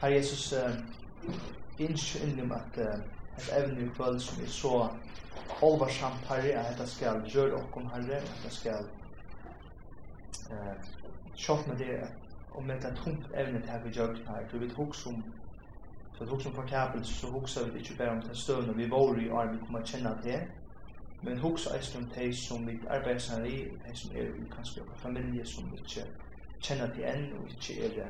Herre Jesus, uh, ønsker innom at uh, et evne i kveld som er så alvarsamt, Herre, at dette skal gjøre okkom, Herre, at dette skal uh, sjått med det om det er tungt evne til her vi gjør det her. Du vet hos om så det hos om fortapelse, så hos vi ikke bare om den støvn vi var i arm, vi kommer kjenne det, men hos eisen om de som vi arbeider i, de som er i kanskje familie som vi ikke kjenner til enn og ikke er det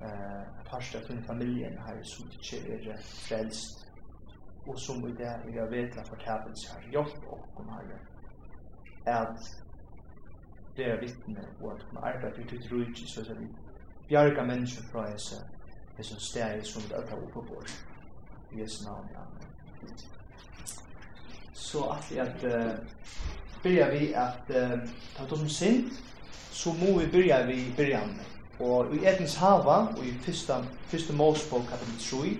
eh parster från familjen här som inte är frälst och som vi det är jag vet att förtävelse har hjälpt och kom här att det är vittne och att man arbetar ut ett rujtje så att vi bjarga människor från dessa dessa steg som det öppnar upp på oss i Jesu namn så att vi att uh, börjar vi att uh, ta oss om synd så må vi börja vi början med Og i Edens hava, og i fyrsta, fyrsta målspål kapitel 3,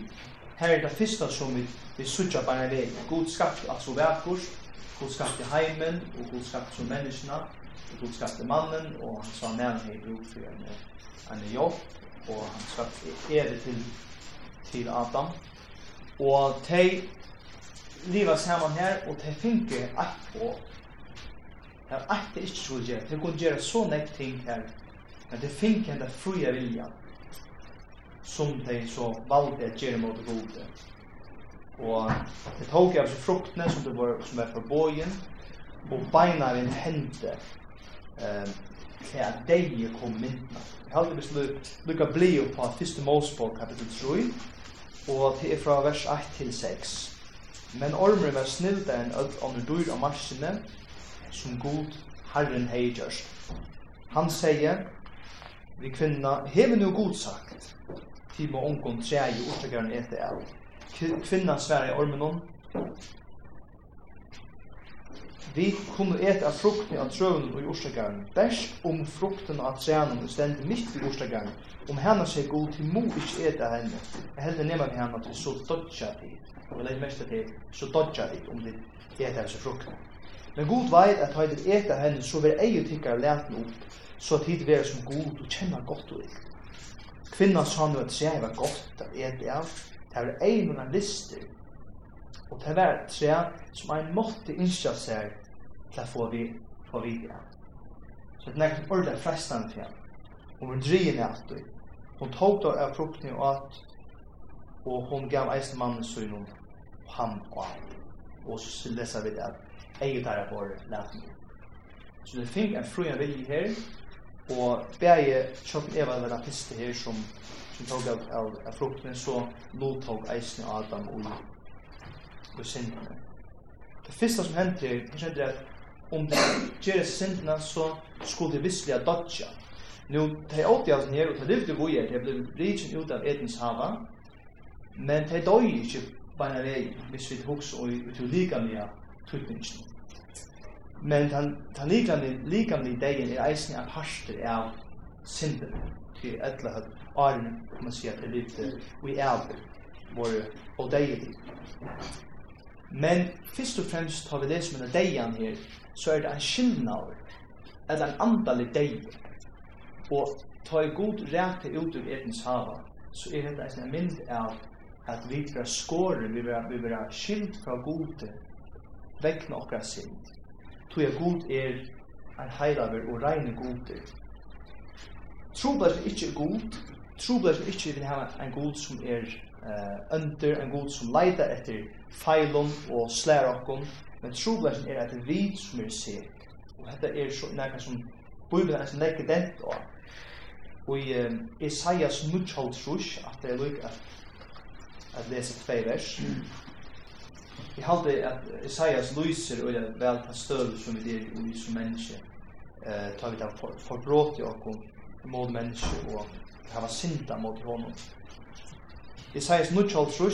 her er det fyrsta som vi, vi sutja bare vei. God skapte altså verkurs, God skapte heimen, og God skapte som menneskene, og God skapte mannen, og han sa nærmere hei bruk for en, en jobb, og han skapte ere til, til Adam. Og de liva saman her, og de finke eit på. Det er eit det ikke skulle gjøre. De kunne gjøre så nekk ting her Men det fick enda fria som de så valde att göra mot gode. Och det tog av seg fruktene som, det var, som är beina av en hente um, til at de kom myndna. Jag hade beslut lukka bli opp på første målspål kapitel 3 og det er fra vers 1 til 6. Men ormer var snilda enn öll om dyr av marsene som god Herren hei gjørst. Han sier, vi kvinna, hever nu godsagt, til må ongon træg i orsakarren etter av. Kvinna sverre i ormenon, vi kunne ete av frukten av trøven og i jordstakaren, best om frukten av trøven og stendet midt i jordstakaren, om henne seg god til mo ikke ete av henne, jeg helder nema med henne til så dodja til, og jeg mest til så dodja til om det ete av seg frukten. Men god veit at høyde ete av henne så vil eget tikkar leten opp, så at hit være som god og kjenner godt og ikke. Kvinna sa nu at tre var godt at et av, det var ein av lister, og det var tre som ein måtte innskja seg til å få vi få videre. Så det er ikke ordentlig frestan til ham. Hun var drien etter. Hun tog da av frukten og at, og hun gav eisen mannen søgnen, om ham og han. Og så leser vi det at, eget der er våre lærdommer. Så det finnes en fru en vilje her, Og bæje, kjøpt Eva var den piste her som, som tog av, av, av frukten, så lovtog eisen Adam og, og syndene. Det første som hendte her, det skjedde at om det gjør syndene, så skulle det visselig at dodja. Nå, de er av den her, og de levde vi her, de ble rikken ut av Edens hava, men de døy ikke bare vei, hvis vi husker og vi tog lika med tøytningen. Men den, den likamlige, likamlige dagen er eisen en parster av synden til etle høyt åren, kan man si at det er litt vi er våre og deilig. Men først og fremst har vi det som er deian her, så er det en skillnad eller en andalig deig. Og ta i god rete ut ur etens hava, så er det en mynd av at vi vil skåre, vi vil, vi skilt fra gode, vekna okra sind tog jeg god er en heilaver og reine goder. Troblar som ikke er god, troblar som ikke vil ha en god som er uh, under, en god som leida etter feilom og slær okkom, men troblar det er etter vid som er sek. Og dette er så nekka som Bibelen er som legger dent og Og i um, Isaias 9, at det er lukk at, at lese tvei vers, Jeg halte at Isaias lyser og det vel på støv som vi er i som menneske. Eh, tar vi da for, forbrot i okkom mot menneske og hava synda mot honom. Isaias 9,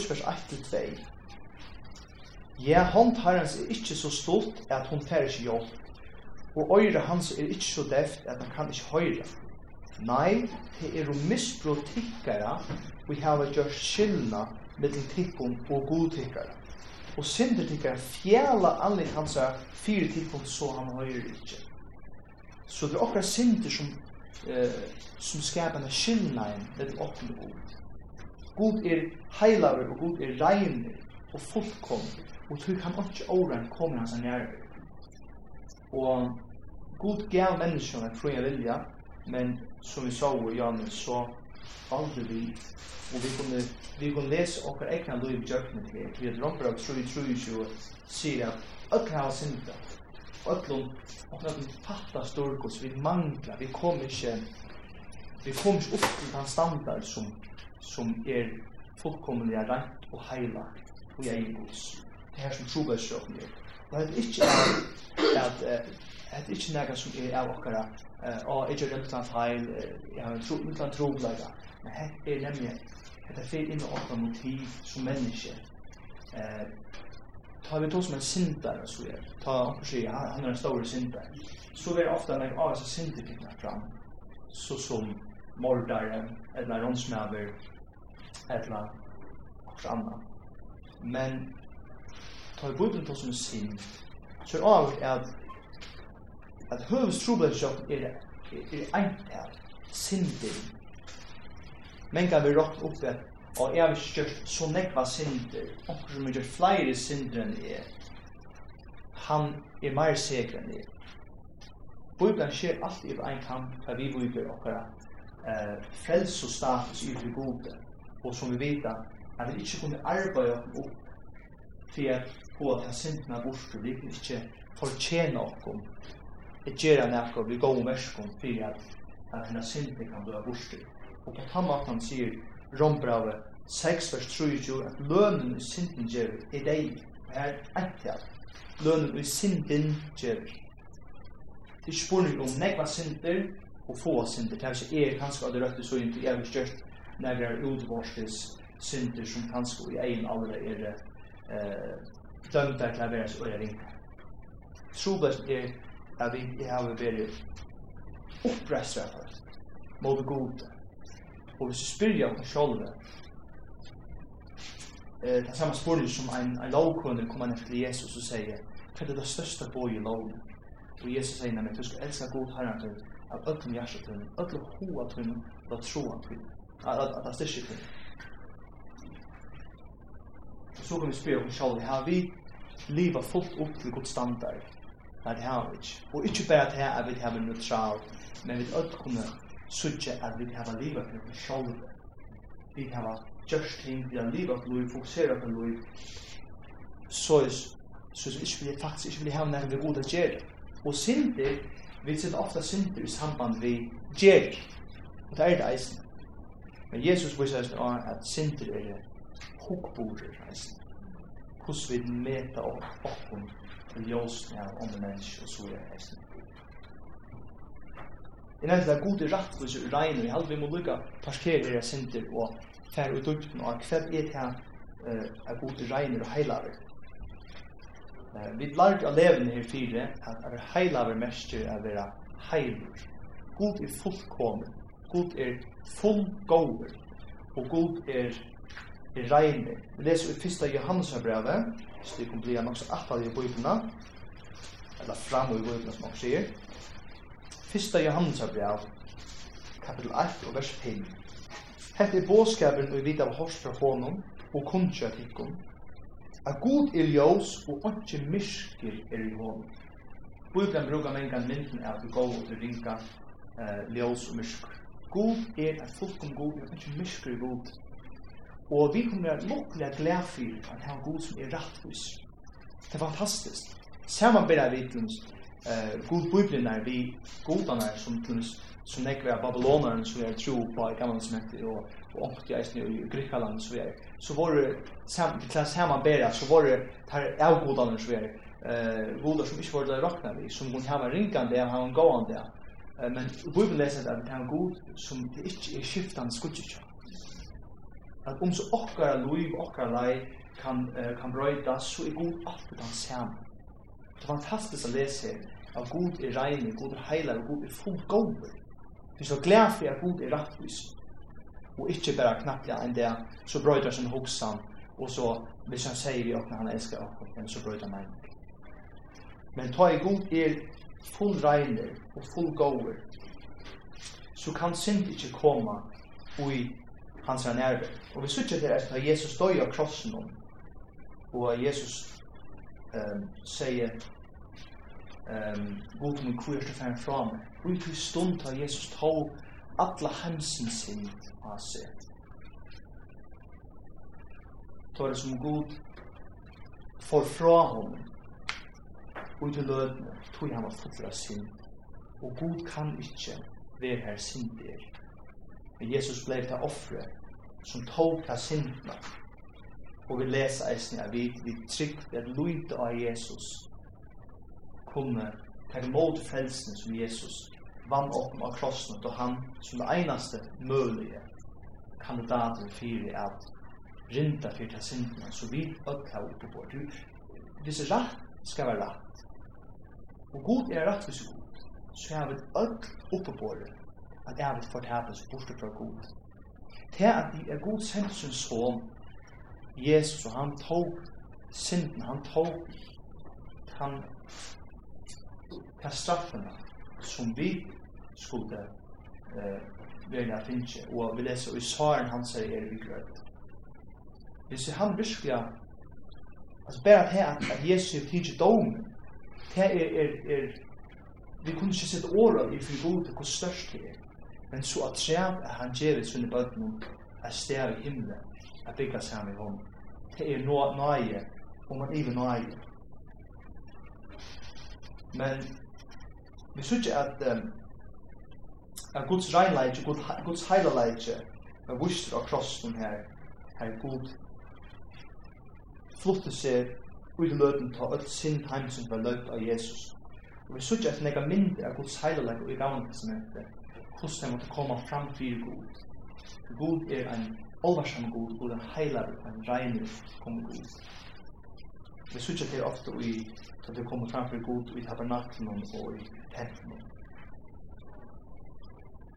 vers 1-2. Ja, hånd herrens er ikkje så stolt at hon fer ikkje jobb, og øyre hans er ikkje så deft at han kan ikkje høyre. Nei, det er jo misbrot tikkara, vi hava gjør skillna mellom tikkum og god tikkara og synder tikkara fjæla anlit er fire tikkun så han høyrir ikkje. Så det er okra synder som, eh, som skapar en skillnaden det åpne god. God er heilaver og god er reiner og fullkom og tog han ikke åren kommer hans nærmere. Og god gav menneskene fri vilja, men som vi sa i Janus så aldri vi, og vi kunne, vi kunne lese okkar egna loiv i jøkne til det, vi tru i tru, sier at öll hava synda, öllum, okkar öllum fatta storkos, vi mangla, vi kom ikkje, vi kom ikkje upp til den standard som, som er fullkomlig rent og heila og egen gods. Det her som trobæs jøkne er. Og det er ikkje at, at, at, at, at, at, at, at, at, at, at, og ikke rømt en feil, jeg har en tro, en trovlegger. Men det er nemlig, det er fyrt inn i åtta motiv som menneske. Eh, tar vi to som en synder, så er, ta oppe sier, han er en stor synder, så er ofte når jeg av seg synderpittene fram, så som mordare, eller rånsmæver, eller akkurat annet. Men tar vi bort en som en synd, så er det at at høvs trobladshjort er, er eintal, synder. Men kan vi rått opp at og jeg har gjort så nekva synder, og som har gjort flere synder enn jeg. Han er mer sikker enn jeg. Bibelen skjer alltid i en kamp, for vi bruker okkara eh, frels og status i det gode, og som vi vet at vi ikke kunne arbeide opp for at få at syndene bort, vi kunne ikke fortjene okkom et gjerra nekko vi går merskom for at at hennes synder kan bli borster. Og på tam at han sier Rombrave 6 vers 3 at lønnen i synden gjer er deg. Er etter lønnen i synden gjer Det er spurning om nekva synder og få synder. Det er ikke er kanskje av det røtte så inn jeg har gjort når det er utvarsles synder som kanskje i egen alder er eh, dømt til å være så øye ringer. Trobest er at vi det har vært opprøstra for oss mot det gode. Og hvis vi spyrir om oss sjolve eh, det er samme spyrir som en, en lovkunde kommer ned til Jesus og sier hva er det største på i loven? Og Jesus sier nemlig, du skal elska god herren til av öllum hjertet til, öllum hoa til, og av troan til, at det styrkje til. Så kan vi spyrir om oss har vi liva fullt opp til god standard Nei, det har vi ikke. Og ikke bare til at vi har en neutral, men vi har kunne suttje at vi har livet til oss selv. Vi har gjørst ting, vi har livet til liv, fokuseret på liv. Så er så vi ikke vi faktisk ikke vil ha nærmere vi gode gjør. Og synder, vi sitter ofte synder i samband vi gjør. Og det er det eisen. Men Jesus viser oss at synder er hukborer eisen. Hvordan vi meta opp opp til ljósene av ånden menneske og så er det hesten. Jeg nevnte det rett rettvis i regn, og jeg heldig vi må lukka parkere her sinter og fær ut dukten, og hva er det her er gode regn og heilaver. Vi lærte av levende her fire at er heilaver mestjer er vera heilur. God er fullkommen, God er fullgåver, og God er er reiner. Vi leser i 1. Johannes brevet, så det kan bli nok så attal i bøyblina, eller fram i bøyblina som man sier. Fyrsta Johannes brev, kapitel 1 og vers 5. Hette er båskapen og vidav hors fra honom og kundkja tikkum. A god er ljós og ikke myskir er i honom. Bøyblen brukar mengan mynden er at vi går og ringa uh, ljós og myskir. God er at fullkom god er ikke myskir i god. Og vi kommer være lukkelig glede for at han er god som er rettvis. Det er fantastisk. Saman bedre vi vidt uh, god bibelen er vi godene som til som nekve av babyloneren som er tro på i gamle som heter og og ångt i eisen i Grykaland så er så var det sam, til saman bedre så var det her tar avgodene som er uh, goder som ikke var det rakna vi som hun hava ringande og hava gåande men bibelen leser at det er god som det ikke er skiftende skudgjøkjøk at om så okkar liv, okkar lei kan, uh, kan brøyda, så er god alt det han samme. Det er fantastisk å lese her, at god er reine, god er heilig, god er full gover. Det er så glad for at god er rettvis. Og ikke bare knapplega enn det, så brøyder sin hoksan, og så, hvis han sier vi åkne, han elsker åkne, så brøyder meg. Men ta i god er full reine og full gover, så kan synd ikke komme og i hans er nærvær. Og vi sykje til at Jesus døy av krossen om, og Jesus um, sier, um, god min kur til færen fra meg, og i tog stund har Jesus tog atla hemsen sin av seg. Tar det som god for fra honom, og i tog lødne, tog han var fulla sin, og god kan ikkje være her sin der, Men Jesus blei det offre som tog ta syndna. Og vi lesa eisne at vi, vi trygt at luita av Jesus kunne ta imot frelsen som Jesus vann opp av krossen. Og han som det einaste mulige kandidaten fyrir at rinda fyrir ta syndna. Så vi ökka oppe på. bort. Hvis rett skal være rett og god er rett hvis god så er vi økla oppe på bort at jeg vil fortelle fortapes borte fra Gud. Til at vi er god sendt sin son, Jesus, og han tog synden, han tog han ta straffene som vi skulle eh, velja finne, og vi leser, og i saren han sier er vi grød. Hvis han virkelig, altså bare til at, at Jesus er tidlig dom det er, er, er, vi kunne ikke sette året i for god til hvor størst det er men så at skjæv er han gjevet sunne bøtten er stær i himmelen, er bygget sammen i hånden. Det er nå nøye, og man er nøye. Men vi synes ikke at um, at Guds regnleitje, Guds heileleitje, er vurser av krossen her, her god flutte seg ut i løten ta alt sin heim som var løpt av Jesus. Og vi synes ikke at nega mindre av Guds heileleitje og i gamle testamentet, hvordan de måtte komme fram til god. God er en oversam god, god er en heilar, en regner kom god. Vi sykje til ofte i at vi kommer fram til god i tabernaklen og i tempelen.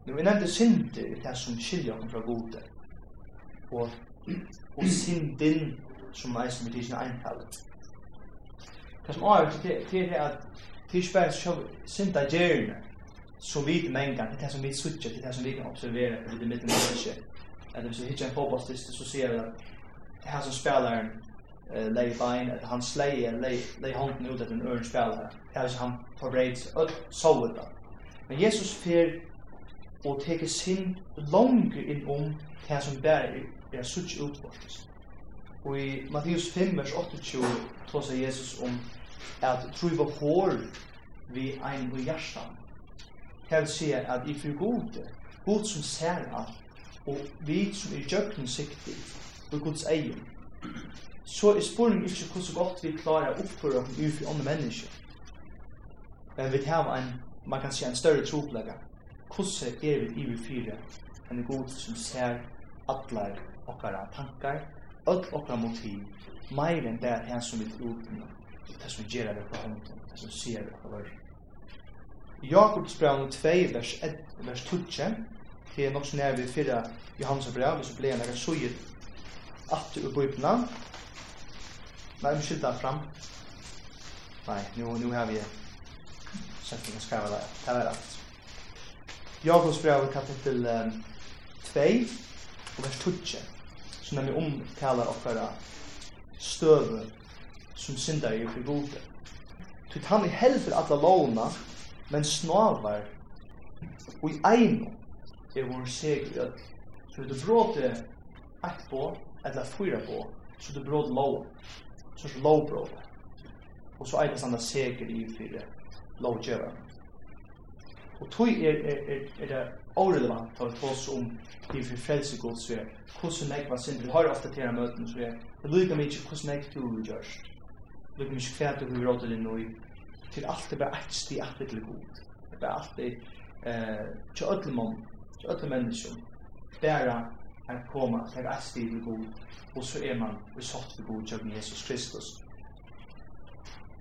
Nu vi nevnte synder i det som skiljer oss fra gode. og, og synden som er som er til sin. Det som er til det er at det er ikke bare synda gjerne, så vi mängder, det er det som vi switchar, det er det som vi kan observera i det mitt människa. Att hvis vi hittar en fotballstist, så ser vi at det her som spelaren uh, lägger bein, at han släger, lägger hånden ut att en øren spelare. Det er är han förbereds, så ut Men Jesus fer og teker sin langer inn om det som bærer er sutt utvortes. Og i Matthäus 5, vers 28, tåser Jesus om at tro var hår vi ein i hjertan Det vil si at i fyrir gode, god som ser alt, og vi som er jøgnsiktig, og gods egen, så er spurning ikke hvordan godt vi klarer å oppføre oss ut for andre mennesker. Men vi tar en, man kan si, en større troplegge. Hvordan er vi i vi fire en god som ser alle okkara tankar, all okkara motiv, meir enn det her som vi tror, det som gjør det på hånden, det som ser det på vørt. Jakobsbrann 2, vers 1, vers 2 det er nok så nær vi fyrra Johannes brev, så vi ble en ekkert søyer at i bøypna. Nei, vi skylda fram. Nei, nu, nu har vi sett vi skriva det. Det var rett. Jakobs brev kapitel 2, og vers Så som vi omtalar okkara støve som syndar i fyrir gode. Tutt han i helfer alla lovna, men snavar og i einu er vår seger i öll. Så du bråte ett på, eller fyra på, så du bråte lov, så er lov bråte. Og så er det sånn seger i fyra lovgjøver. Og tog er, er, er, er det orelevant til å oss om de fyra frelse gods vi er, hvordan jeg var synd, vi har ofte til møten, så er det lykker meg ikke hvordan jeg du gjørst, det lykker meg ikke gjørst, lykka mykje kvært du gjørst, til alt er bare et sti at til god. Det er bare alt er eh til ødel mann, til ødel mennesker. bare er koma til et sti til god og så er man i satt til god til Jesus Kristus.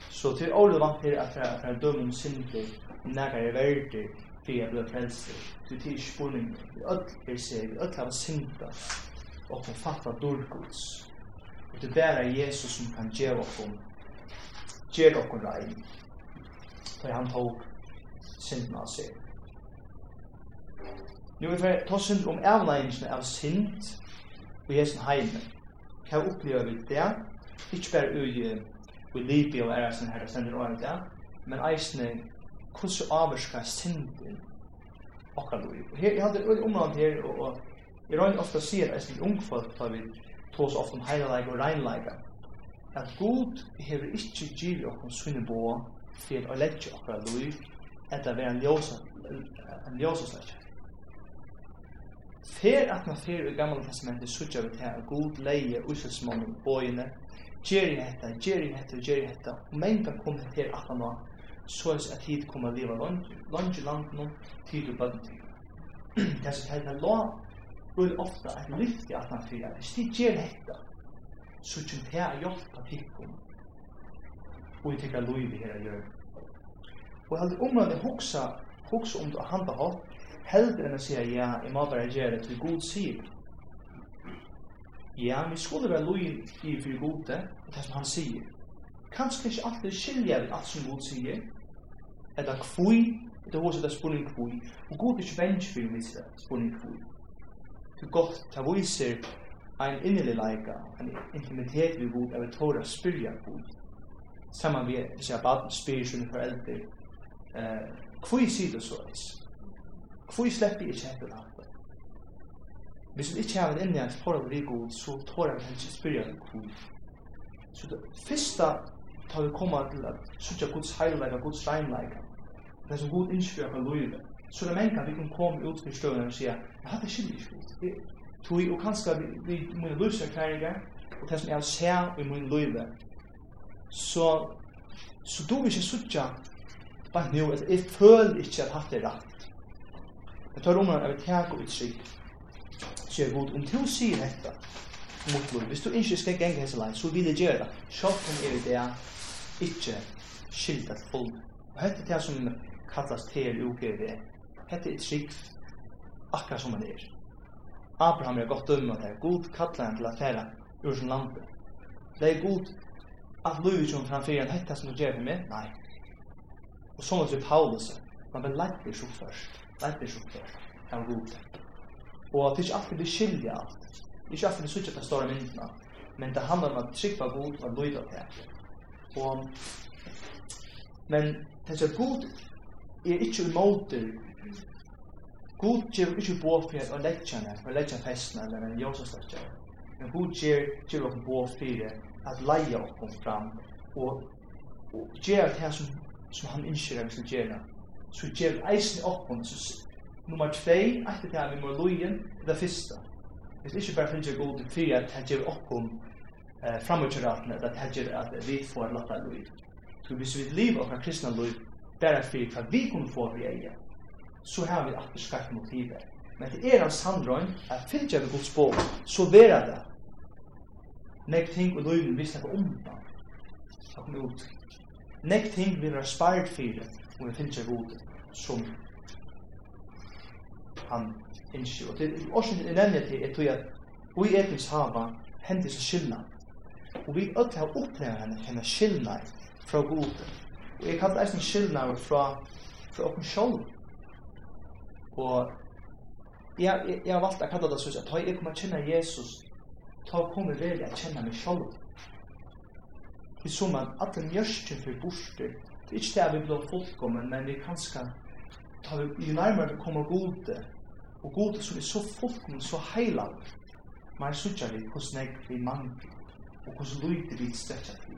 Så til alle vant til at jeg er dømme om synder, nægare er verdig, fyrir jeg bli frelst. Du til spurning, vi ødel er seg, vi ødel har synder, og til fatta dårgods. Og det er bare Jesus som kan gjøre okkur, gjøre okkur rein da han tog synden av seg. Nu vi får ta synd om avleggingen av synd og hesen heime. Hva opplever vi det? Ikke bare ui i Libya og æresten her, det sender året det, men eisne hvordan avvarska synden okkar loiv. Og her, jeg hadde ui omland her, og jeg røyne ofte sier eisne ungfolk, tar vi tås ofte om heilalega og reinlega, at god hever ikke givet okkur sunne boa fyrir å legge okkar lui etter å være en ljósa en ljósa slagja Fer at man fer i gamla testamentet sutja vi til at god leie usilsmånen bøyene Gjeri hetta, gjeri hetta, gjeri hetta og menga kom til at han var så er at hit kom a liva langt i langt nå, tid og bøtten til Det er så hetta la vil ofta at lyfti at han fyrir hvis de gjeri hetta så kjem til a hjelpa tikkum og i tykkar liv her a gjør. Og jeg held omrande hoksa, hoksa om det å handla hatt, held enn å si ja, jeg må bare gjøre det til god sier. Ja, vi skulle være loyal i for gode, og det som han sier. Kanskje ikke alltid skilja vi alt som god sier, eller kvui, det er hos det spurning kvui, og god er ikke venge for vi det spurning kvui. Det er godt, det viser en innelig leika, en intimitet vi god, er vi tåra spyrja god saman vi hvis jeg bare spyr sine foreldre eh, hvor sier det så is hvor slipper jeg ikke etter hatt hvis vi ikke har en inni hans forhold vi god så tårer vi hans spyr hvor så det første tar vi komma til at sutja Guds heilag og Guds reinlag det som god innskriver av loive så det menka vi kan komme ut til støvn og sier jeg hadde skilje ikke og kanskje vi, vi, vi, vi, vi, og vi, vi, vi, vi, vi, vi, vi, så så du vil ikke suttja bare nu, at jeg føler ikke at hatt det rett. Jeg tar om at jeg vil tega ut trygg. Så jeg god, om du sier dette, mot lov, hvis du ikke skal gjenge hese lein, så vil jeg gjøre det. Sjalt om jeg det ikke skilt at folk. Og hette det som kallas TLUGV, hette er trygg akkurat som han er. Abraham er godt dømme av det. God kallar han til affæra ur sin lampe. Det er god at Louis John framför en hetta som du ger mig. Nej. Och så vi Paulus. Man vil leit det så først, leit det så först. Han god. Og det er ikke alltid vi skilja alt, Det er ikke alltid vi sutja til store myndena. Men det handlar om at trygg var god og att lyda Og, men det er god er ikke i måte God ger inte båt för att lägga henne, för att lägga festen eller en josefsläckare. Men god ger ger oss på at att leja oss fram og, og gjør det här som som han inskjer vi skulle gjøre. Så ger eisen upp och så nummer 2 etter det vi må lojen det första. Det är inte bara för att gå till fyra att ger upp om eh framåtratna at här ger at vi får låta loj. Så hvis vi skulle leva och kristna loj bare för att vi kunne få vi är. Så har vi alltid beskattat motivet. Men det er en sandrøyn at fylgja vi Guds bog, så vera det. Nek ting og løyven vi snakker om da. Så kom ut. Nek ting vi er sparet fyrir og vi fylgja god, som han innskjø. Og til årsyn jeg nevnet til er tog at vi er til hava hendes skyldna. Og vi ødel har opplevd henne henne skyldna fra god. Og jeg kallar eisen skyldna fra fra åkken sjål. Og jeg, jeg har valgt å kalle det sånn at jeg kommer känna Jesus. Ta kommer vel å kjenne meg själv. Vi så man at den mjörste for borste. Det är inte där vi blir fullkommen, men vi kan skal ta vi närmare att komma gode. og gode som er så fullkommen, så heilad. Men så ikke vi hvordan jeg vi man og hvordan lojde vi stretcha til.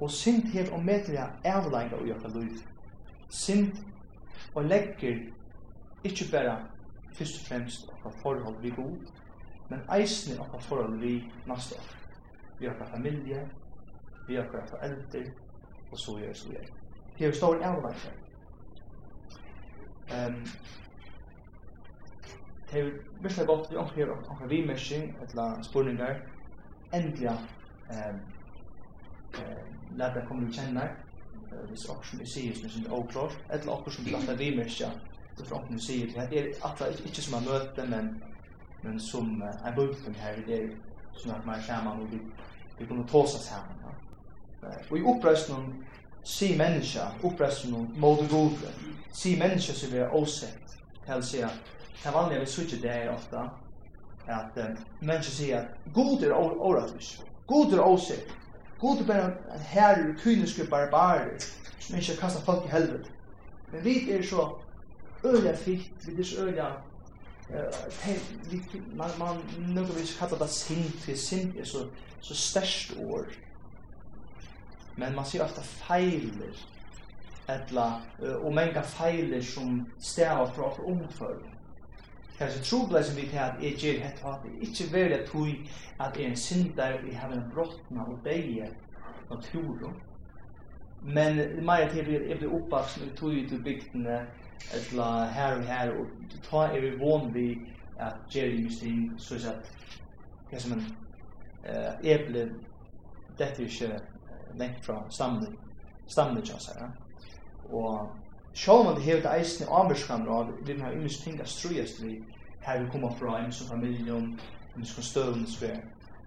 Og sint her og med til jeg avlega i okra lyd. Sint og legger ikke bare først og fremst okkar forhold vi god, men eisne okkar forhold vi nasta okkar. Vi okkar familie, vi okkar foreldre, og så gjør så gjør. Det er jo stor avvarsel. Um, det er virkelig godt vi okkar gjør okkar vimersing, etla spurningar, endelig um, um, lærte jeg kommer vi kjenner, hvis okkar som vi sier som er oklart, etla okkar som vi lærte vimersing, det som åkken sier, det er atla ikke som en møte, men, men som uh, en bulten her, det er som at man kommer og vi, vi kunne ta seg sammen. Ja. Og i oppresten si menneska, oppresten om måte gode, si menneska som vi er åsett, det vil si at det vanlige vi sier det er ofta, at um, menneska sier at god er åretvis, god er åsett, god er bare en herre, kyniske barbarer, som ikke kastar folk i helvete. Men vi er så øyla fikt, vi är så öliga man, man något vi kallar det synd, för synd er så, så störst år. Men man ser ofta feiler, etla, och många feiler som stävar för att omför. Kanske trobla som vi kan att jag ger hett hat, inte at tog att en syndare vi har en brottna och beje naturen. Men mer till jag blir uppvaksen och tog ut ur bygdene eller her og her, og ta er vi vån vi at Jerry Mystin, så at, hva som en uh, eple, dette er ikke lengt fra stammen, stammen til oss. Og sjål man det hevet eisen i avmørskammer av, det har imens ting at strøyest vi, her vi kommer fra, imens som familie, imens som støvn,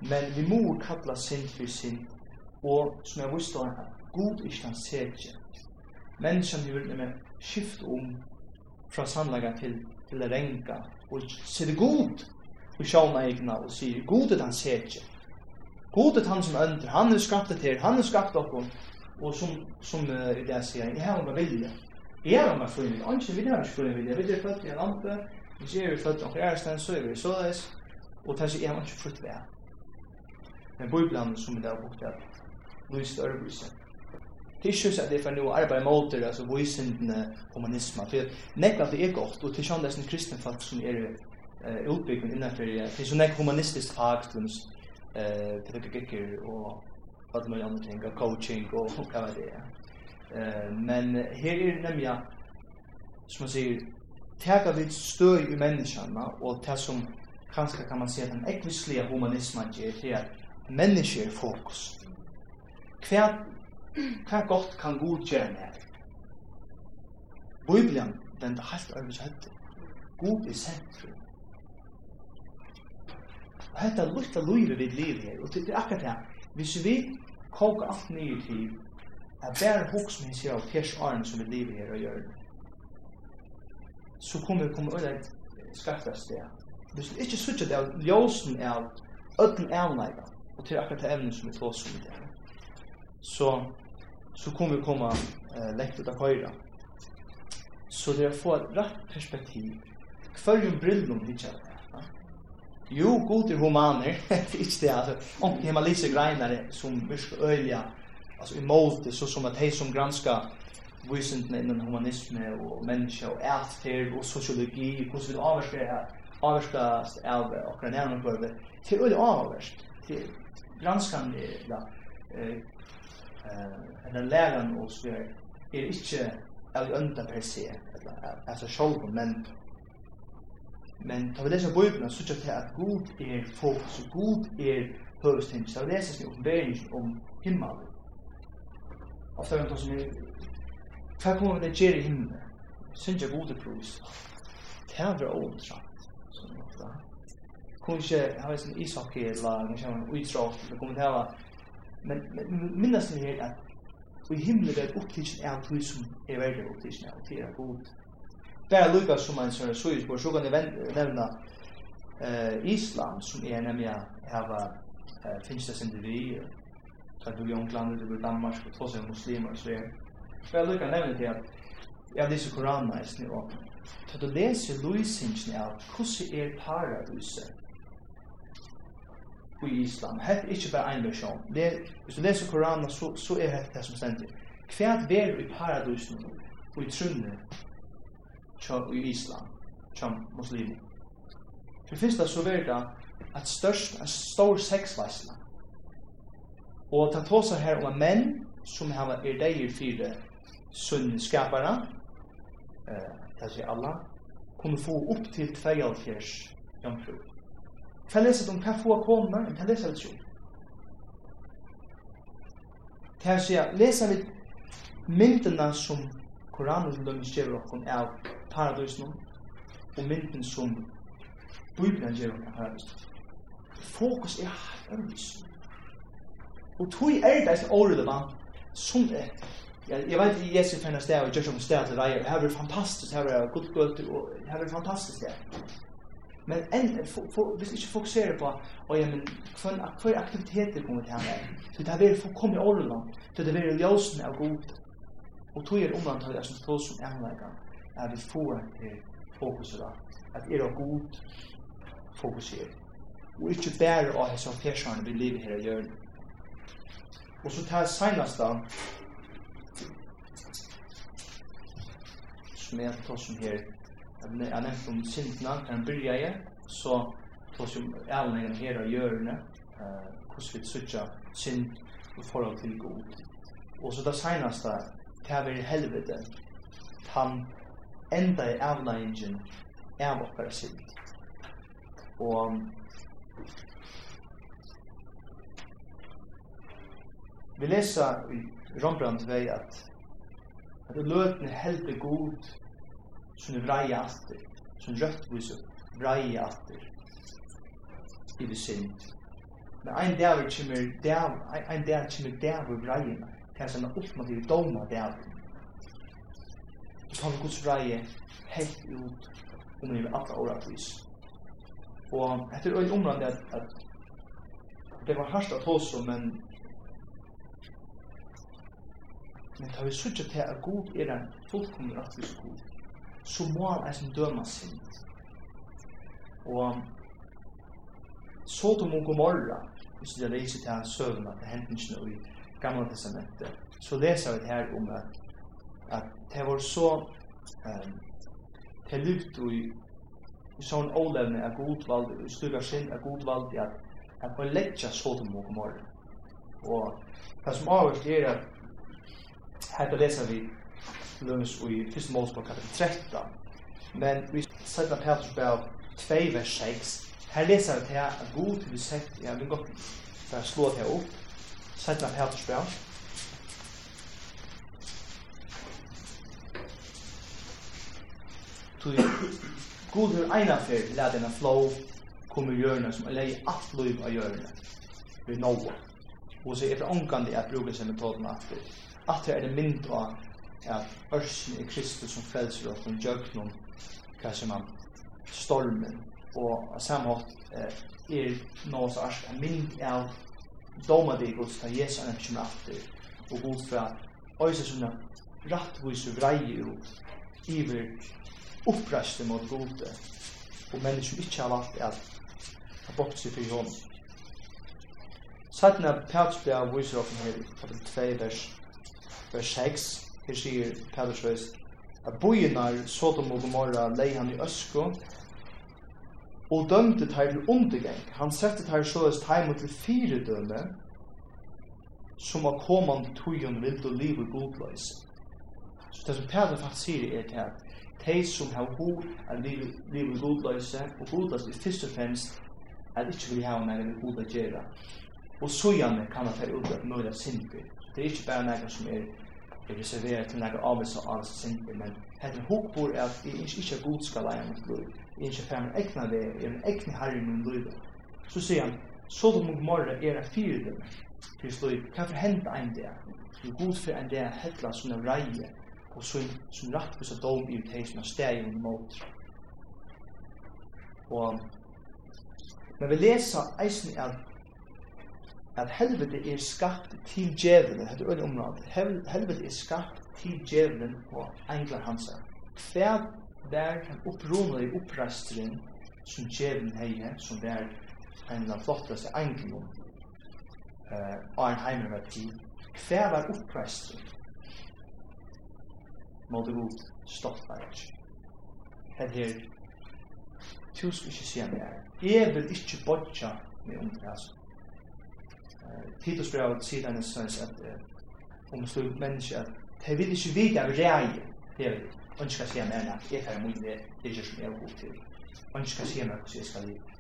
men vi må kalla sint for sint, og som jeg visste, god ikke kan se ikke. Menneskene vil nemlig skift om fra sannlaga til, til det renga og se det god og sjåna egna og sier god er han setje god er han som ønder han er skapt det her, han er skapt okkur og som, som uh, det sier jeg har meg vilje jeg har meg fri vilje ikke vil jeg ikke fri vilje vil jeg født i en lampe hvis jeg er født i en ærsten så er vi så des og tenker jeg har ikke frutt vei men bøyblanen som det er bort at Louis Dørbrysen Det er ikke at det er for noe arbeid mot det, altså vysindene humanisme. For nekk at det er godt, og til sånn det er kristne folk som er uh, utbyggende innenfor det. Det er sånn nekk humanistisk fag, til uh, pedagogikker og alt mulig andre ting, og coaching og hva det er. Uh, men her er nemlig, som man sier, tega vi støy i menneskene, og det som kanskje kan man si at den ekvislige humanismen gjør, det er at er fokus. Hva hva godt kan god gjøre med? Bibelen, den er helt øvrigt kjøtt. God i sentrum. Og dette er litt av livet vi lever her, og det er akkurat det. Hvis vi koker alt nye til, er bare hoksmen sier av fers arn som vi lever her og gjør det, så kommer vi komme øyne et skarpt sted. Hvis vi ikke suttet av ljósen av ötlen avneiga, og til akkurat det evnen som vi tås om det, så så kommer vi komma eh, lengt ut av køyra. Så det er å få et rett perspektiv. Hverjum brillum hitja det. Jo, god er humaner, ikke det, altså, om det er man lyser greinare som virker øyla, Alltså i målte, så som att hei som granska visendene innan humanisme och människa och og och sociologi. Hur ska vi avvärska det här? Avvärska av och okra nærmere det. til øyla avversk, til Granskande, ja, eh den läran och så är det inte all önda per se eller alltså själv men men ta vi läsa bibeln så tycker jag att god är fokus god är högstens så läses ni uppenbarelse om himmel och så ofta vem som är Hva kommer det gjøre i himmelen? Synes jeg gode pros. Det her var åndratt, som ofte. Kunne ikke ha en ishockey-lag, kunne ikke ha en utdrag, det kunne ikke ha men men minnast det her at i himlen er opptidsen av tog som er verre opptidsen av tog er god. Bare lukka som en sånn så utspår, så kan jeg nevna uh, Islam som er nemlig hava uh, finnes det sinde vi, du i Ungland, du i Danmark, og tås er muslimer, og så er Bare lukka nevna til at jeg leser Koranen eisen snitt åpne. Tar du leser Luisingen av hvordan er paradiset, i islam. Hett er ikke bare en versjon. Det hvis du leser Koranen så så er hett det som stendig. Hva er det i paradisen og i trunne i islam, som muslimer. For det første så er det at størst, en stor sexveisla. Og ta tåsa her om menn som har er deg i fire sunn skapara, eh, det sier Allah, kunne få opp til 2,5 jamfrut. Kan lesa um kaffu og koma, kan lesa alt sjúk. Kan sjá lesa vi myndina som Koranen som dømis gjør okkur av paradøysnum og mynden som Bibelen gjør okkur av paradøysnum. Fokus er helt hans. Og tui er det som var, som det Ja, jeg vet i Jesu fennas det, og Jesu fennas det, og det er fantastisk, det er god og det er fantastisk det. Men en, hvis ikke fokuserer på og ja, men, hver aktiviteter kommer til henne, så det er vil komme i åren så det vil ljøsene av god. Og tog er omvandet som tog som enleggene, er vi får til fokuset da, at er av god fokuser. Og ikke bare av hans og perserne vi lever her i hjørnet. Og så tar jeg senest da, som er tar som her, jag nämnde om syndna han den började så tog som ärlningen här och görne hvordan vi söker synd i forhold til god Og så det seneste, det er i helvete han enda i ärlningen av våra synd. Og Vi leser i Rombrand vei at at det løtene heldig god som vreie atter, som røttvise vreie atter, i det synd. Men ein dag er kjemmer dag, ein dag kjemmer dag ved vreien, til som er ultimativ doma dag. Og så har vi Guds vreie helt ut om vi alle åretvis. Og etter øyne omrande at, at det var hardt at hos men men tar vi suttet til at god er en fullkommer rettvis god så må han eisen døma sin. Og så til og Gomorra, hvis jeg leser til hans søvn at det hendte ikke i Gamla Testamentet, så leser vi her om at, at det var så um, til lykt i i sånn ålevne av godvalg, i styrka skinn av godvalg, at at man letja så til og Gomorra. Og det som avgjort er at her leser vi lønnes i fyrst målspår kapitel 13. Men vi sier setter Petrus brev 2 vers 6. Her leser vi til at god til vi sett, ja, vi kan godt for å slå det opp. Sier Setter Petrus brev. Tog God hur ena fyr lad denne flow kom i hjørnet som er leie alt liv av hjørnet. Vi nåa. Og så er det omgående at bruker seg metoden at at det er det mynd av at ørsen i Kristus som frelser oss om djøknum, hva som er stormen, og av samme hatt er som er en mynd av domadig gods ta Jesu anna kjum aftur, og god fra øyne som er rattvis og vrei jo iver oppreiste mot gode, og mennesker som ikke har valgt at ha bort seg for hånden. Sætna Pætsbjerg viser oss her i kapitel 2, vers, vers 6, Her sier Pedersveis at bojenar Sodom og Gomorra lei han i øsko og dømte teir til undergang. Han sette teir såes teim til fire døme som av komand tujon vild og liv og godløys. Så det som Peder faktisk sier er til at de som har ho er liv og godløys og godløys er først og fremst at ikke vil ha meg god å gjøre. Og så gjerne kan han ta ut at møyla synder. Det er ikke bare noe som er er reserveret til nægge avvis og avvis sinti, men hette hukbor er at jeg ikke er god skal leie mitt liv, jeg ikke fer min ekna det, jeg er en ekne herre i min liv. Så sier han, så du mot morre er en fyrdøm, til sløy, hva for hent ein det, Du god for en dag hetla er reie, og som, sånn rattvis av dom i uteg som er steg i mot. Og, men vi leser eisen at at helvete er skapt til djevelen, hette øyne området, helvete er skapt til djevelen og engler hans. Hver der kan opprona i opprasteren som djevelen heie, som der en av de flotteste englene uh, og en heimer heimerverd tid, hver var opprasteren måtte god ikke. Det her, tusen ikke sier meg her, jeg vil ikke bodja med omtrast Titus brev sier denne sønnes at om det står menneske at de vil ikke vite av rei det vil ønske skal si meg at jeg tar mye det. Er ikke som jeg er god til. Ønske skal si meg hvordan jeg skal leve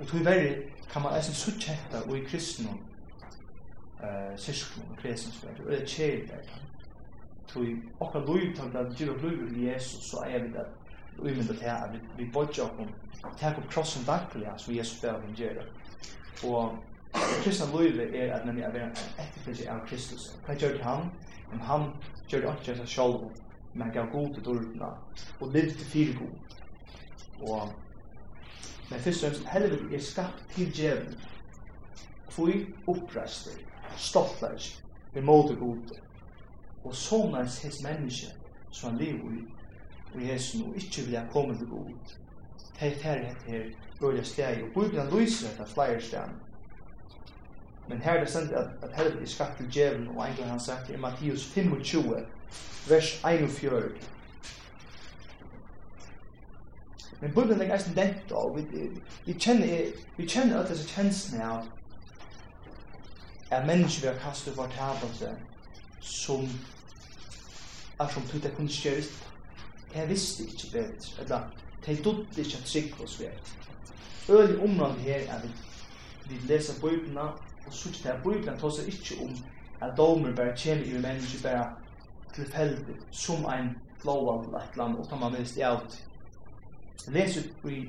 og tog verre kan man eisen sutt hekta og i kristne uh, syskene og kristne som er. Det kjeri der tog okkar lov til at du har lov til Jesus så er vi der. Uimynda til at vi bodja okkom tek opp krossen daglig som Jesus ber om gjør og kristna løyve er at nemlig er vera etterfølge av Kristus. Hva gjør han? Men han gjør det ikke seg selv, men gav god til dårdene, og levde til god. Og, men først og fremst, helvete er skapt til djevelen. Fui opprester, stoltlæs, vi måte god. Og sånnes hans menneske, som han lever i, og Jesu, og ikke vil han komme til god. Det er det her, det er, det er, det er, det er, det er, det er, det er, Men her er det sendt at, at helvete er skapt til djevelen, og egentlig han sagt i Matteus 25, vers 41. Men Bibelen er ganske dent, og vi, vi kjenner, vi kjenner alle disse kjensene av at mennesker vi har kastet vårt tabelse som er som tog det kunne skjøre ut. Jeg visste ikke bedre, eller jeg dodde ikke at trygg oss ved. Øyelig området her er vi, vi leser Bibelen og så ikke det er Bibelen tar seg ikke om at domer bare kommer i mennesker bare tilfeldig som ein flow av et land utan man minst i alt les ut i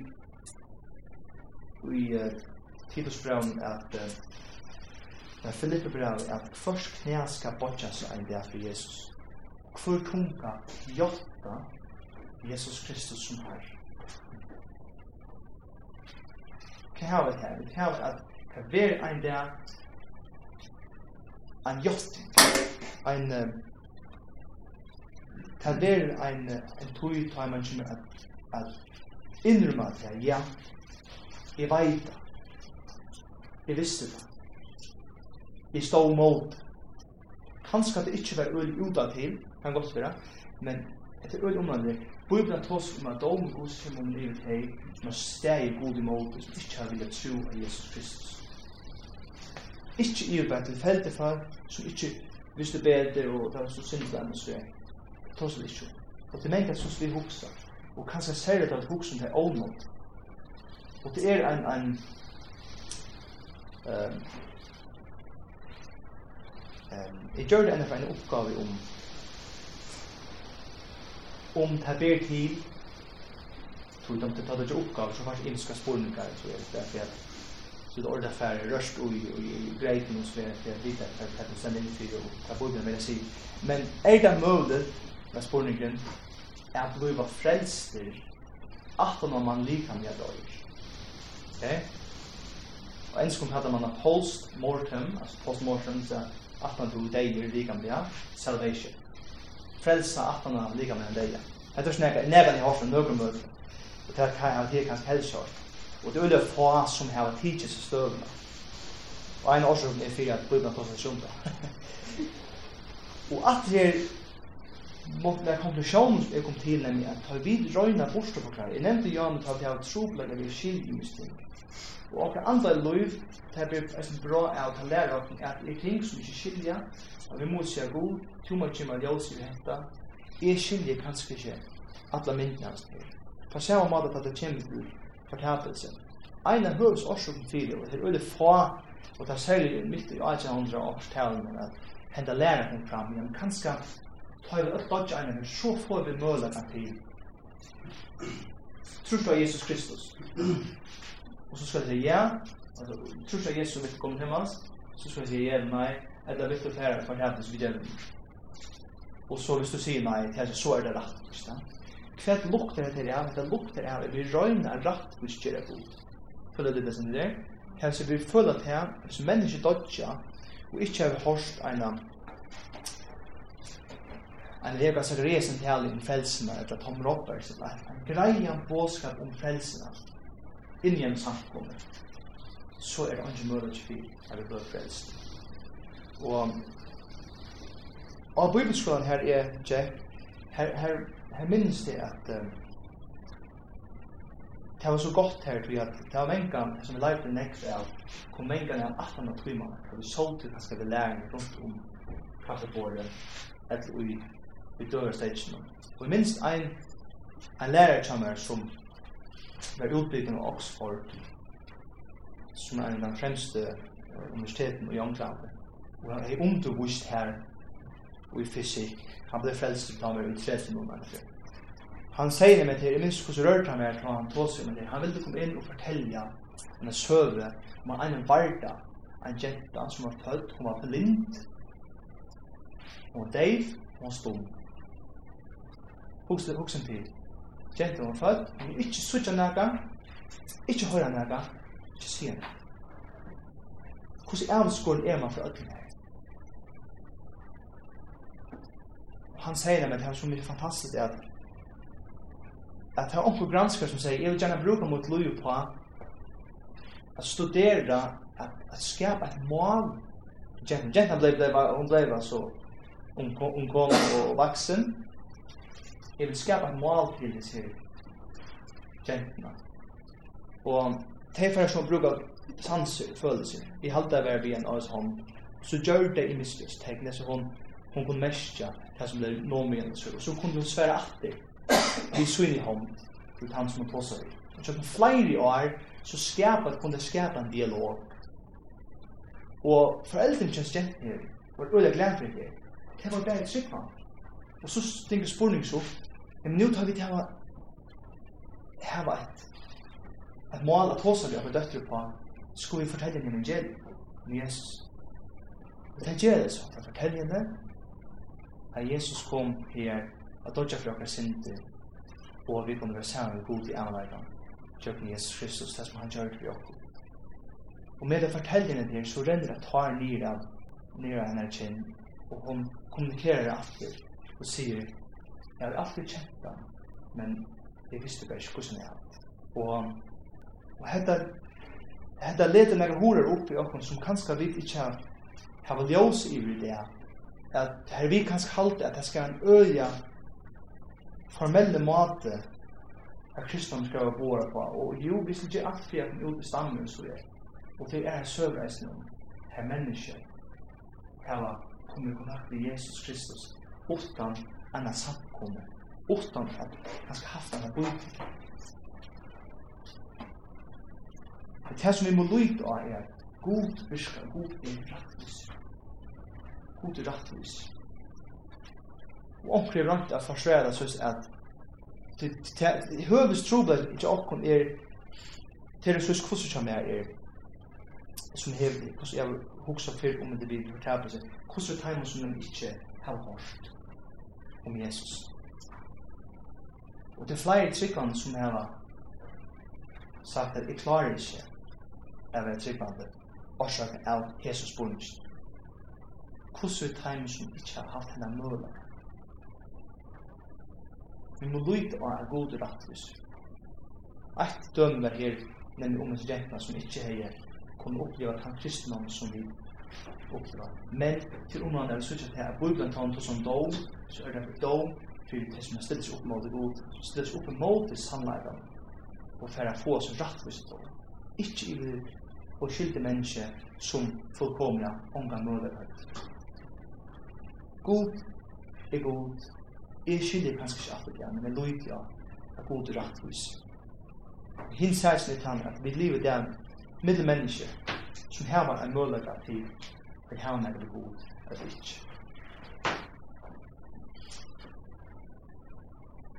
i uh, Titus Brown at uh, Filippe Brown at først knæ skal botja seg en dag for Jesus hvor tunga jotta Jesus Kristus som her hva har vi her? Vi har at Det ver ein der ein jost ein det ver ein ein tui tui man kjem at at innrømma seg ja ja jeg veit det jeg visste det jeg stå mot kanskje det ikke var øl uta til kan godt være men etter øl omlandet Bibelen tås om at dom gos kjem om livet hei, men steg god i måte som ikke har vilja tro av Jesus Kristus. Ikke i og bare tilfeldig folk som ikke visste bedre og det var så synd syndland og så er. Tås seg ikke. Og det mener jeg synes vi hukser. Og kanskje jeg ser det at huksen er ånått. Og det er en, en um, um, jeg gjør det enda for en oppgave om om det er bedre tid, tror jeg de tar det ikke oppgave så faktisk innska spurningar så er det derfor til ordet færre rørst og i greiten og så videre til vita hva du sender inn for og hva burde med å si. Men er det mulig, med spørningen, er at vi var frelster at når man liker med døy. Ok? Og en skum hadde man a post-mortem, altså post-mortem, så at man tog deg i liker med salvation. Frelsa at man liker med døy. Det er ikke nega, nega ni har som nøkrum. Det er kanskje helst kjort. Og det er veldig få som har tidsis i støvene. Og en årsrum er fyrir at Bibelen tås er sjunda. og at det er mot den konklusjonen som jeg kom til, nemlig at tar vi røyna borste forklare. Jeg nevnte ja, at tar vi av troblegge vi skilje i mysting. Og akkur andre løyv, det blir eisen bra av å lære av at det er ting som ikke skilja, og vi må sier god, to må kjema ljøs i henta, jeg skilja kanskje ikke alle myndene hans til. På samme måte at det kommer fortapelse. Ein av høves årsaken til det, og det er veldig få, og det er særlig midt i 1800 års talen, at henda lærer kom fram, men kanskje tar vi alt dodge ein, så får vi mølaga til trus av Jesus Kristus. Og så skal jeg si ja, altså, trus av Jesus vil komme til oss, så skal jeg si ja, nei, eller vil du fære fortapelse videre. Og så hvis du sier nei, så er det rett, ikke sant? Kvært lukter det til, ja, det lukter av, vi røyna rett hos skjer god. Føler du det som det er? Kanskje vi føler at her, hvis mennesker dodja, og ikke har hørt en en vega seg resen til alle om frelsene, eller Tom Roberts, eller en greia båskap om frelsene, inni en samkommer, så er det ikke mulig til at vi blir frelst. Og, og bibelskolen her er, Jack, her, her jeg minnes det at uh, det var så godt her til at det var mengan som vi lærte nekst av kom mengan av 18 og 3 måneder og vi så til hva skal vi lære rundt om kaffebordet etter ui vi i døverstagen og jeg minnes ein en lærer til som var utbyggen av Oxford som er en av de fremste universiteten i England. Og jeg har undervist her og i fysik. Han ble frelst ut av meg i 30 måneder. Han sier meg til, jeg minns hvordan rørte han meg til han tog seg med det. Han ville komme inn og fortelle en søve om en varda, en jenta som var født, hun var blind, hun var deiv, hun var stum. Huksen, huksen til, jenta var født, hun ikke sutja nægge, ikke høyra nægge, ikke sier nægge. Hvordan avskåren er man for ødene? han säger det men det här är så mycket fantastiskt att att ha onkel granskar som säger jag vill gärna bruka mot Louis på att studera att, att skapa ett mål Jenna Jenna blev blev hon blev så hon hon kom och vuxen jag vill skapa ett mål till det här Jenna och Tefer som brukar sanser, følelser. Vi halda ver vi en oss hon. Så gjør det i mistus. så hon hon kunne märka det som blev lånmeningsfull. og så kunne hun svære alltid vi vid i hånd til han som hon tossade seg og så på flera år så skapat, kunde skapa en dialog. og foreldren föräldern kjent her var öliga glänt for det. Det var bare ett tryggman. Och så tenker spurning så men nu tar vi till hava hava et et mål at hos vi har döttrar på skulle vi fortelle henne en gjeld om Jesus. og det gjør det så. for å fortelle henne at Jesus kom her at dodja for okkar synder og at vi kommer være sammen med god i anleggen kjøkken Jesus Kristus, det som han gjør det vi okkar. Og med det fortellingen her, så renner det tar nyr av nyr av henne kjinn, og hun kommunikerer alltid og sier jeg har alltid kjent det, men jeg visste bare ikke hvordan jeg hadde og og hetta hetta leder meg horer opp i okken som kanskje vi ikke har ljós i det at her vi kanskje halte at det skal en øya formelle måte at kristne skal være boere på. Og jo, vi skal ikke alltid at den ut i stammen så er. Og det er søvreisen om her menneske hava kommet i kontakt med Jesus Kristus utan anna samkomme, utan at han skal haft anna bøyt. Det her som vi må lyde av er, god virka, god er praktisk god er rettvis. Og omkring rundt er forsværet sånn at høves trobel ikke okkom er til det sånn hvordan som jeg er som hevde, hvordan jeg hoksa før om det blir fortablet seg, hvordan er teimen som de ikke har hørt om Jesus. Og det er flere tryggvann som jeg har sagt at jeg klarer ikke jeg være tryggvann årsaken av Jesus bunnet hvordan er timen som ikke har haft henne møla. Vi må lytte av er god rettvis. Eit dømmer her, nemlig om en jenta som ikke har kunnet oppleva den kristendom som vi oppleva. Men til området er det sånn at her, Bibelen tar noe som dom, så er det dom for det som er stilles opp mot det god, stilles opp mot det sannleiden, og for å få oss rettvis dom. Ikke i det og skilte menneske som fullkomna omgang møller god er god. Jeg skiljer kanskje ikke alltid igjen, men jeg lov ja, at god er rettvis. Hins heisen er tann at vi lever der middel menneske som har en mulighet til at han er det god eller ikke.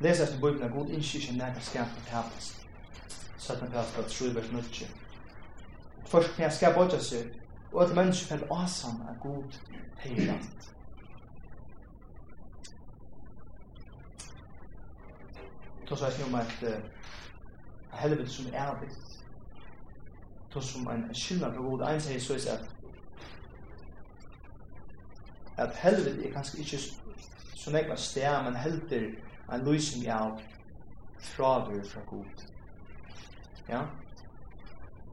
Lesa etter bøyden av god innskir som nægget skap og tapast. Satan Pels på 3 vers 9. Først kan jeg skap åtja seg, og at mennesker fell asam er god heiland. tås eisen om at helvete som er avvitt tås som en skillnad fra god ein sier så er at at helvete er kanskje ikke så nekva sted men helter en løsning av fradur fra god ja?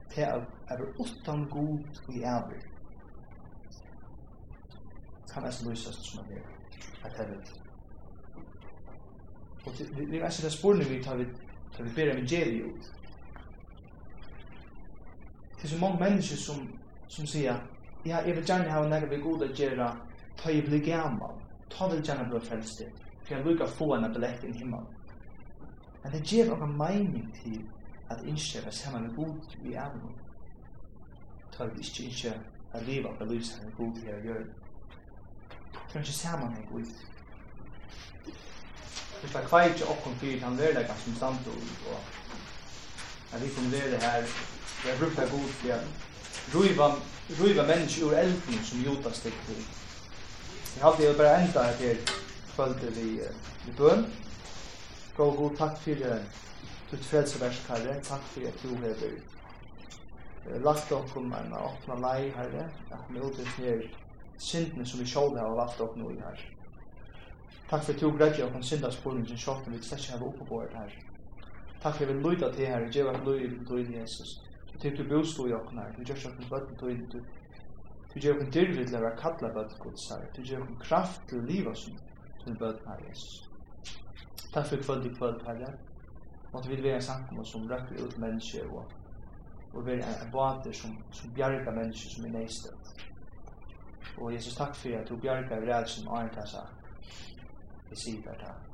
Til at er utan god i avvitt kan eisen løsast som er det. at helvete Og det er altså det spårene vi tar vi, tar vi ber evangeliet ut. Det er så mange mennesker som, som sier, ja, jeg vil gjerne ha noe ved god å gjøre, ta jeg blir gammel, ta vil gjerne bli frelst for jeg bruker få en billett inn himmelen. Men det gjør noen mening til at ikke er sammen med god i evnen. Ta vil ikke ikke at livet og belyse henne god til å gjøre. Det er ikke sammen med god. Vi skal kveitje okkom fyrir han verleikar som stand og at vi kunne være her vi har brukt det god for at ruiva, ruiva mennesker ur elden som Jota stikk til Jeg hadde jo bare enda etter kvölde vi, vi bøn Gå god takk fyrir ditt frelseversk herre. Takk fyrir at du hever lagt okkom en åpna lei herre. At vi utrykt ned syndene som vi sjål har lagt okkom i herre. Takk for at du grædde av hans synda spurningen sjått, vi slett ikke har oppe på her. Takk for at vi lyda til her, og gjør at lyder til døgn Jesus. Og til du bostod i åkken her, du gjør at vi bøtten døgn til Du gjør okken dyrvi til å være kattla bøtten Guds her. Du gjør okken kraft til liva som til bøtten her, Jesus. Takk for kvöld i kvöld, Herre. Måtte vi være samkommet som røkker ut mennesker og, og være en bater som, som bjerger mennesker som er neistet. Og Jesus, takk for at du bjerger vred som Arne har sagt. Jeg sier bare det.